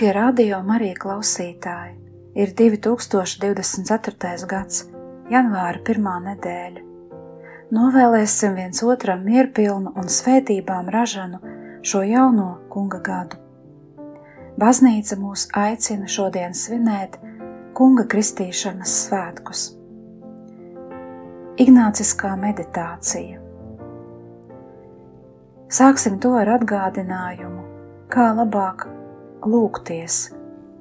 Dargie radio Marija klausītāji, ir 2024. gads, janvāra pirmā nedēļa. Novēlēsim viens otram mierpilnu un svētībām ražanu šo jauno kunga gadu. Baznīca mūs aicina šodien svinēt kunga kristīšanas svētkus. Ignāciskā meditācija. Sāksim to ar atgādinājumu, kā labāk lūgties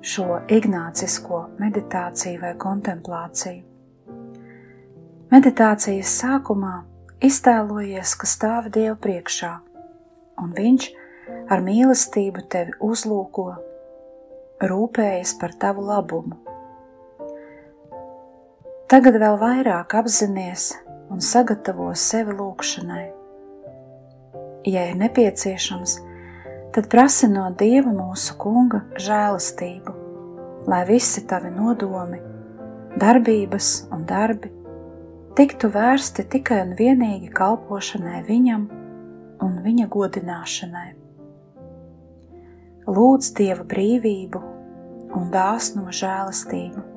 šo ignācisko meditāciju vai kontemplāciju. Meditācijas sākumā iztēlojies, ka stāv Dievu priekšā, un Viņš ar mīlestību tevi uzlūko, rūpējas par tavu labumu. Tagad vēl vairāk apzināties un sagatavo sevi lūgšanai. Ja ir nepieciešams, tad prasi no Dieva mūsu Kunga žēlastību, lai visi tavi nodomi, darbības un darbi tiktu vērsti tikai un vienīgi kalpošanai Viņam un Viņa godināšanai. Lūdz Dieva brīvību un dāsnumu žēlastību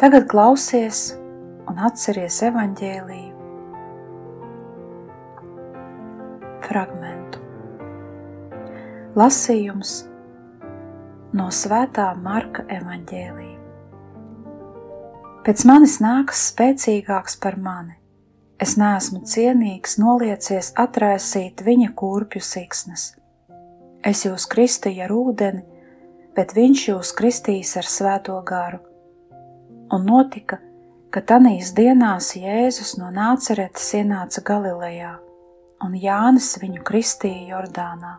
Tagad klausies un atceries evaņģēlīju fragmentu. Lasījums no Svētā Marka evaņģēlīja. Pēc manis nākas spēcīgāks par mani. Es neesmu cienīgs noliecies atraisīt viņa kurpju siksnas. Es jūs kristīju ar ūdeni, bet viņš jūs kristīs ar svēto garu un notika, ka tanīs dienās Jēzus no Nāceretes ienāca Galilejā, un Jānis viņu kristīja Jordānā.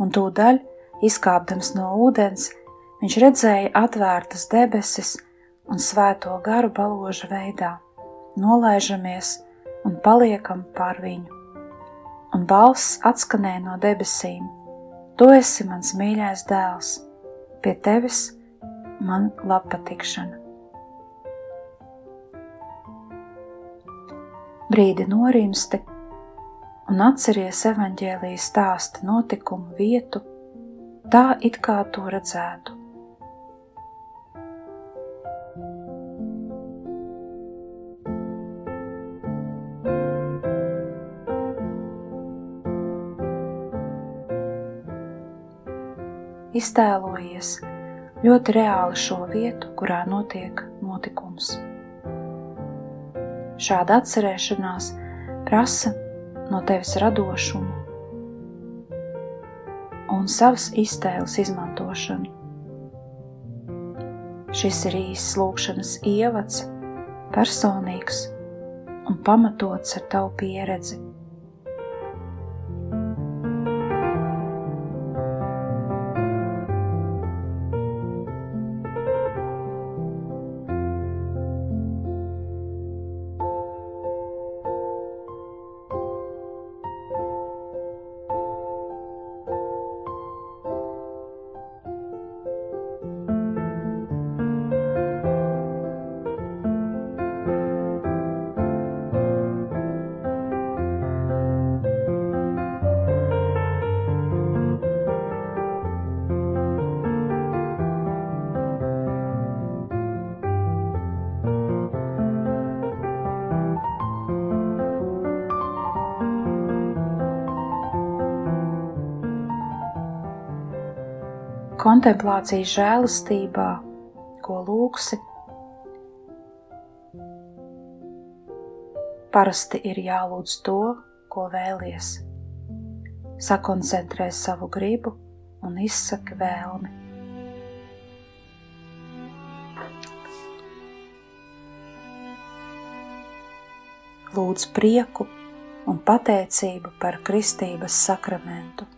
Un tūdaļ, izkāpdams no ūdens, viņš redzēja atvērtas debesis un svēto garu baloža veidā, nolaižamies un paliekam pār viņu. Un balss atskanēja no debesīm: Tu esi mans mīļais dēls, pie tevis man labpatikšana. Brīdi norimsti un atceries evaņģēlijas stāsta notikumu vietu, tā it kā to redzētu. Iztēlojies, ļoti reāli šo vietu, kurā notiek notikums. Šāda atcerēšanās prasa no tevis radošumu un savas iztēles izmantošanu. Šis ir īsts lūkšanas ievads, personīgs un pamatots ar tavu pieredzi. kontemplācijas žēlastībā, ko lūksi, parasti ir jālūdz to, ko vēlies. Sakoncentrē savu gribu un izsaka vēlmi. Lūdz prieku un pateicību par kristības sakramentu.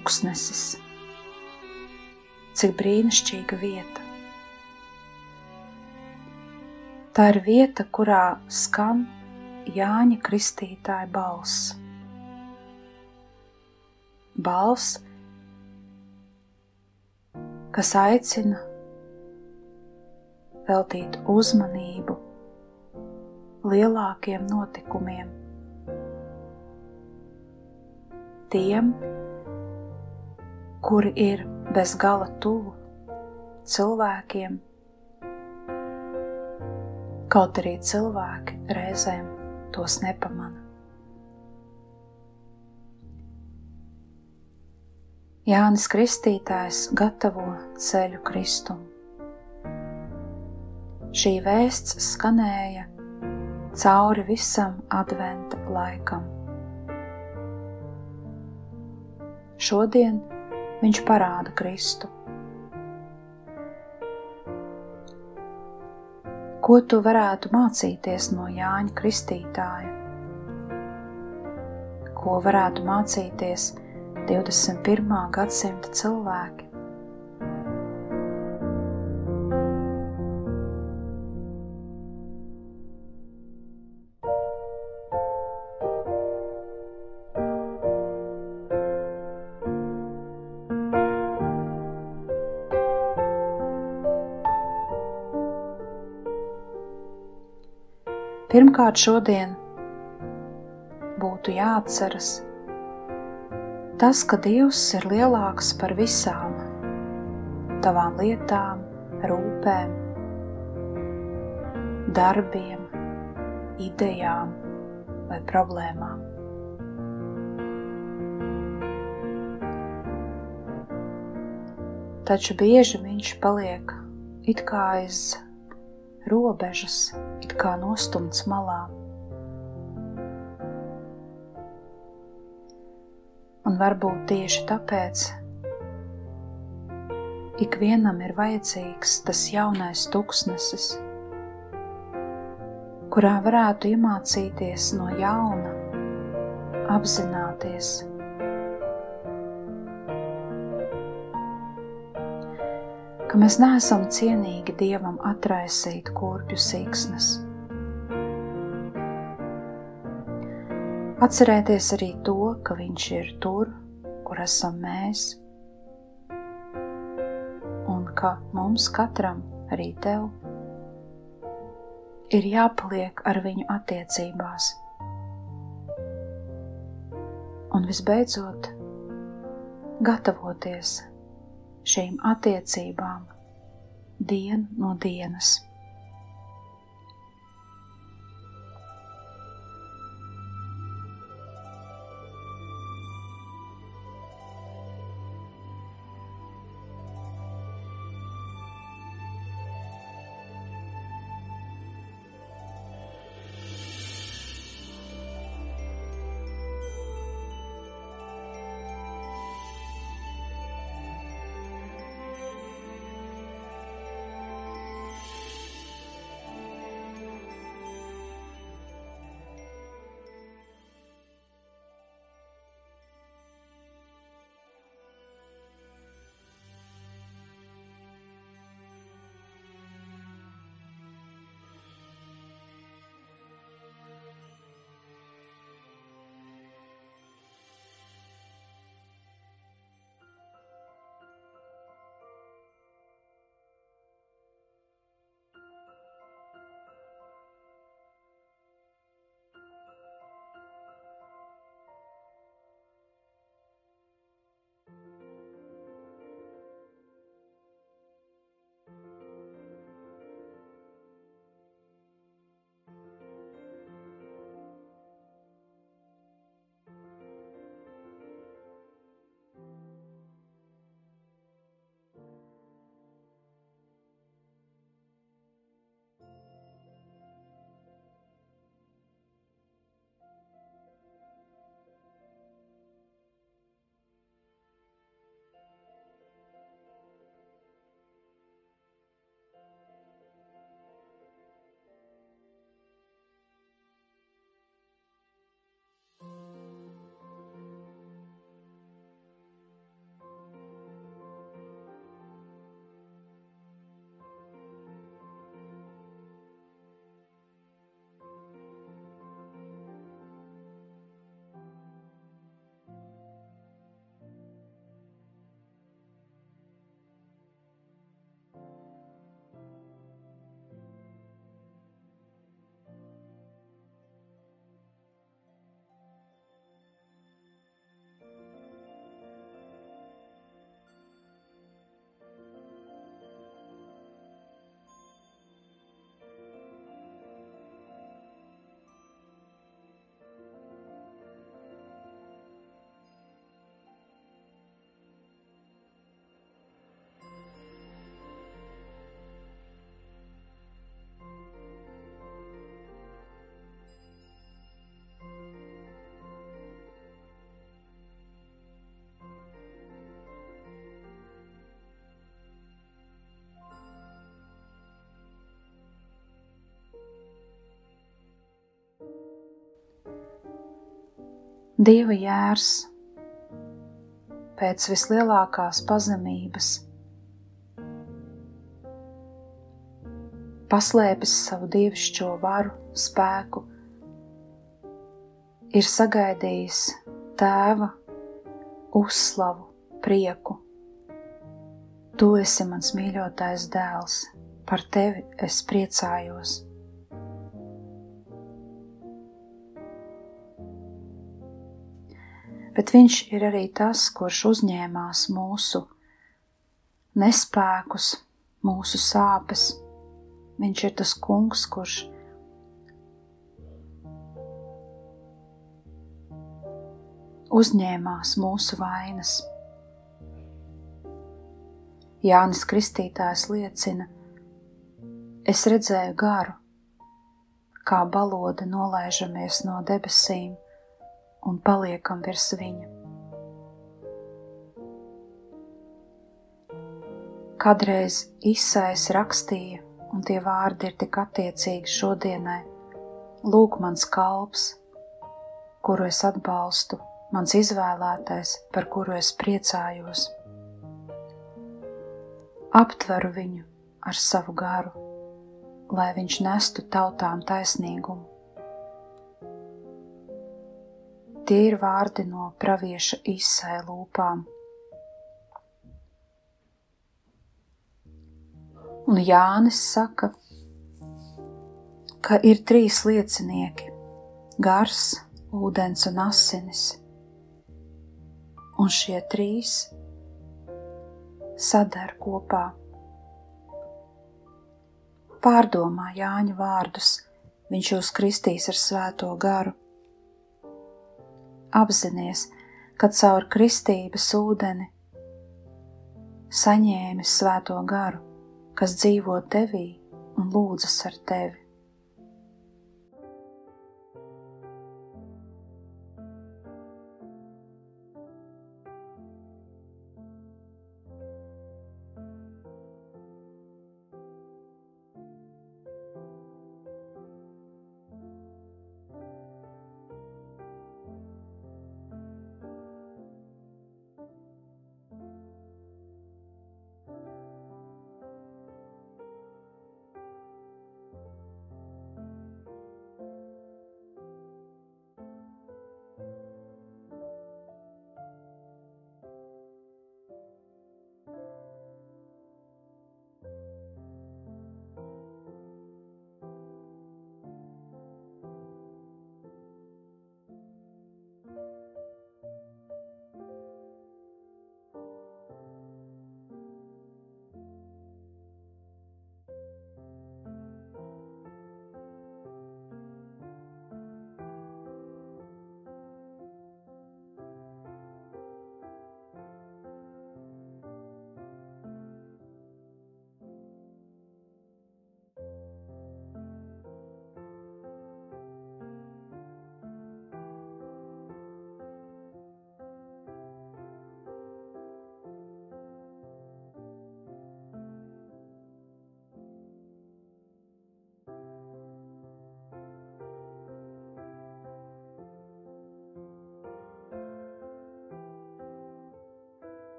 Tuksnesis. Cik brīnišķīga vieta! Tā ir vieta, kurā skan Jāņa Kristītāja balss. Balss, kas aicina veltīt uzmanību lielākiem notikumiem, tiem, kuri ir bez gala tuvu cilvēkiem, kaut arī cilvēki reizēm tos nepamana. Jānis Kristītājs gatavo ceļu kristumu. Šī vēsts skanēja cauri visam adventa laikam. Šodien viņš parāda Kristu. Ko tu varētu mācīties no Jāņa Kristītāja? Ko varētu mācīties 21. gadsimta cilvēki? Pirmkārt, šodien būtu jāatceras tas, ka Dievs ir lielāks par visām tavām lietām, rūpēm, darbiem, idejām vai problēmām. Taču bieži viņš paliek it kā aiz robežas it kā nostumts malā. Un varbūt tieši tāpēc ikvienam ir vajadzīgs tas jaunais tuksnesis, kurā varētu iemācīties no jauna, apzināties, ka mēs neesam cienīgi Dievam atraisīt kurpju siksnas. Atcerēties arī to, ka Viņš ir tur, kur esam mēs, un ka mums katram, arī tev, ir jāpaliek ar viņu attiecībās. Un visbeidzot, gatavoties šīm attiecībām dienu no dienas. Dieva jērs pēc vislielākās pazemības paslēpis savu dievišķo varu, spēku, ir sagaidījis tēva uzslavu, prieku. Tu esi mans mīļotais dēls, par tevi es priecājos. Bet viņš ir arī tas, kurš uzņēmās mūsu nespēkus, mūsu sāpes. Viņš ir tas kungs, kurš uzņēmās mūsu vainas. Jānis Kristītājs liecina, es redzēju garu, kā balode nolaižamies no debesīm un paliekam virs viņa. Kadreiz izsais rakstīja, un tie vārdi ir tik attiecīgi šodienai. Lūk, mans kalps, kuru es atbalstu, mans izvēlētais, par kuru es priecājos. Aptveru viņu ar savu garu, lai viņš nestu tautām taisnīgumu. Tie ir vārdi no pravieša izsai lūpām. Un Jānis saka, ka ir trīs liecinieki - gars, ūdens un asinis un šie trīs sadar kopā. Pārdomā Jāņa vārdus, viņš jūs kristīs ar svēto garu. Apzinies, ka caur kristības ūdeni saņēmi svēto garu, kas dzīvo tevī un lūdzas ar tevi.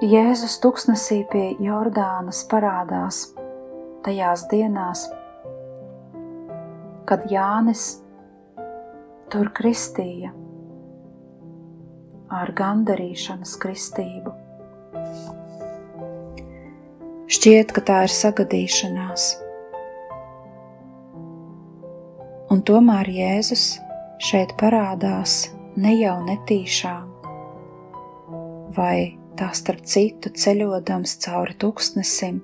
Jēzus tuksnesī pie Jordānas parādās tajās dienās, kad Jānis tur kristīja ar gandarīšanas kristību. Šķiet, ka tā ir sagadīšanās. Un tomēr Jēzus šeit parādās ne jau netīšām, vai tā starp citu ceļodams cauri tūkstnesim,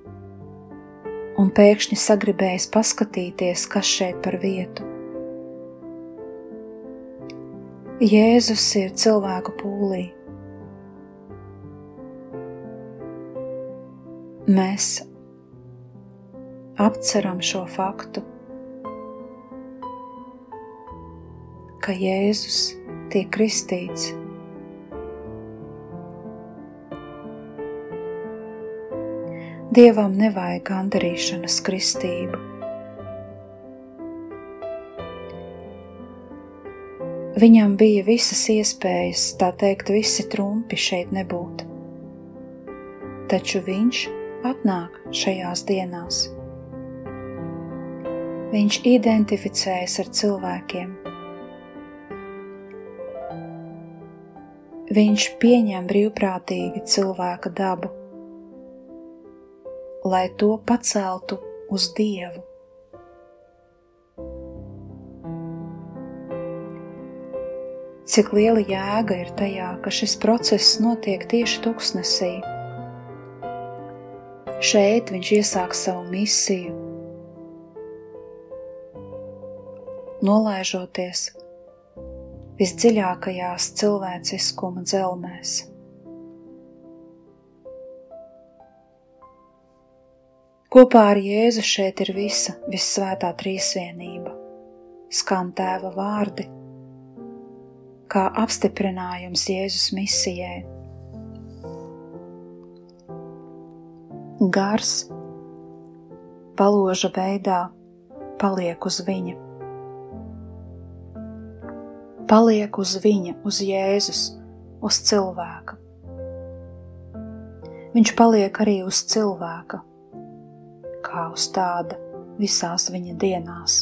un pēkšņi sagribējis paskatīties, kas šeit par vietu. Jēzus ir cilvēku pūlī. Mēs apceram šo faktu, ka Jēzus tiek kristīts Dievam nevajag gandarīšanas kristību. Viņam bija visas iespējas, tā teikt, visi trumpi šeit nebūt. Taču viņš atnāk šajās dienās. Viņš identificējas ar cilvēkiem. Viņš pieņem brīvprātīgi cilvēka dabu lai to paceltu uz Dievu. Cik liela jēga ir tajā, ka šis process notiek tieši tuksnesī. Šeit viņš iesāk savu misiju, nolaižoties visdziļākajās cilvēciskuma dzelmēs. Kopā ar Jēzu šeit ir visa visvētā trīsvienība, skan tēva vārdi, kā apstiprinājums Jēzus misijai. Gars paloža veidā paliek uz viņa. Paliek uz viņa, uz Jēzus, uz cilvēka. Viņš paliek arī uz cilvēka, kā uz tāda visās viņa dienās.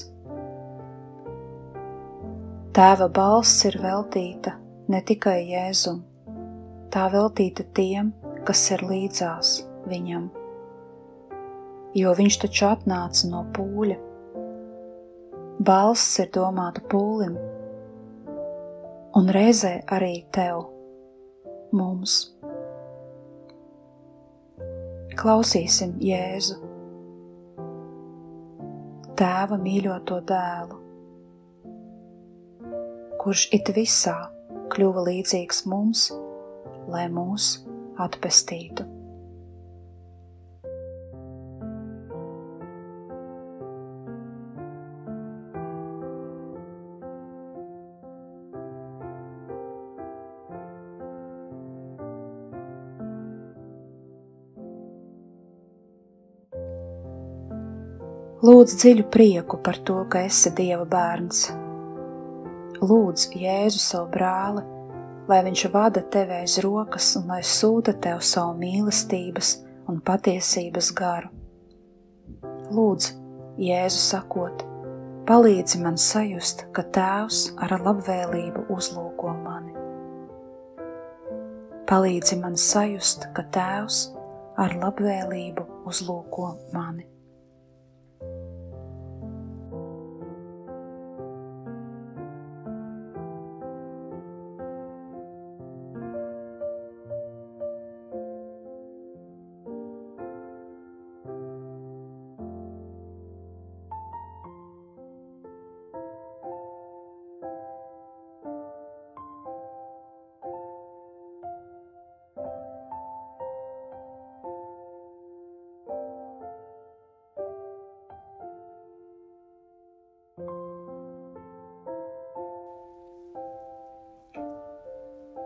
Tēva balss ir veltīta ne tikai Jēzum, tā veltīta tiem, kas ir līdzās viņam, jo viņš taču atnāca no pūļa. Balss ir domāta pūlim, un reizē arī tev, mums. Klausīsim Jēzu tēva mīļoto dēlu, kurš it visā kļuva līdzīgs mums, lai mūs atpestītu. Lūdz dziļu prieku par to, ka esi Dieva bērns. Lūdz Jēzu savu brāli, lai viņš vada tevi aiz rokas un lai sūta tev savu mīlestības un patiesības garu. Lūdz, Jēzu sakot, palīdzi man sajust, ka Tēvs ar labvēlību uzlūko mani. Palīdzi man sajust, ka Tēvs ar labvēlību uzlūko mani.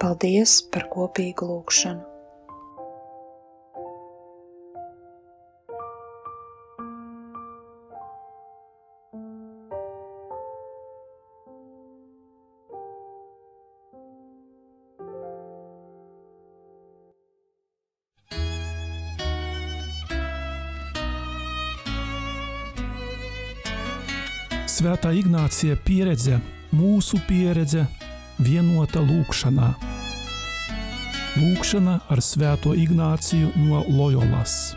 Paldies par kopīgu lūgšanu! Svētā Ignācija pieredze, mūsu pieredze, vienuota lūkšana. Lūkšana ar sveto Ignacijų nuo Lojolas.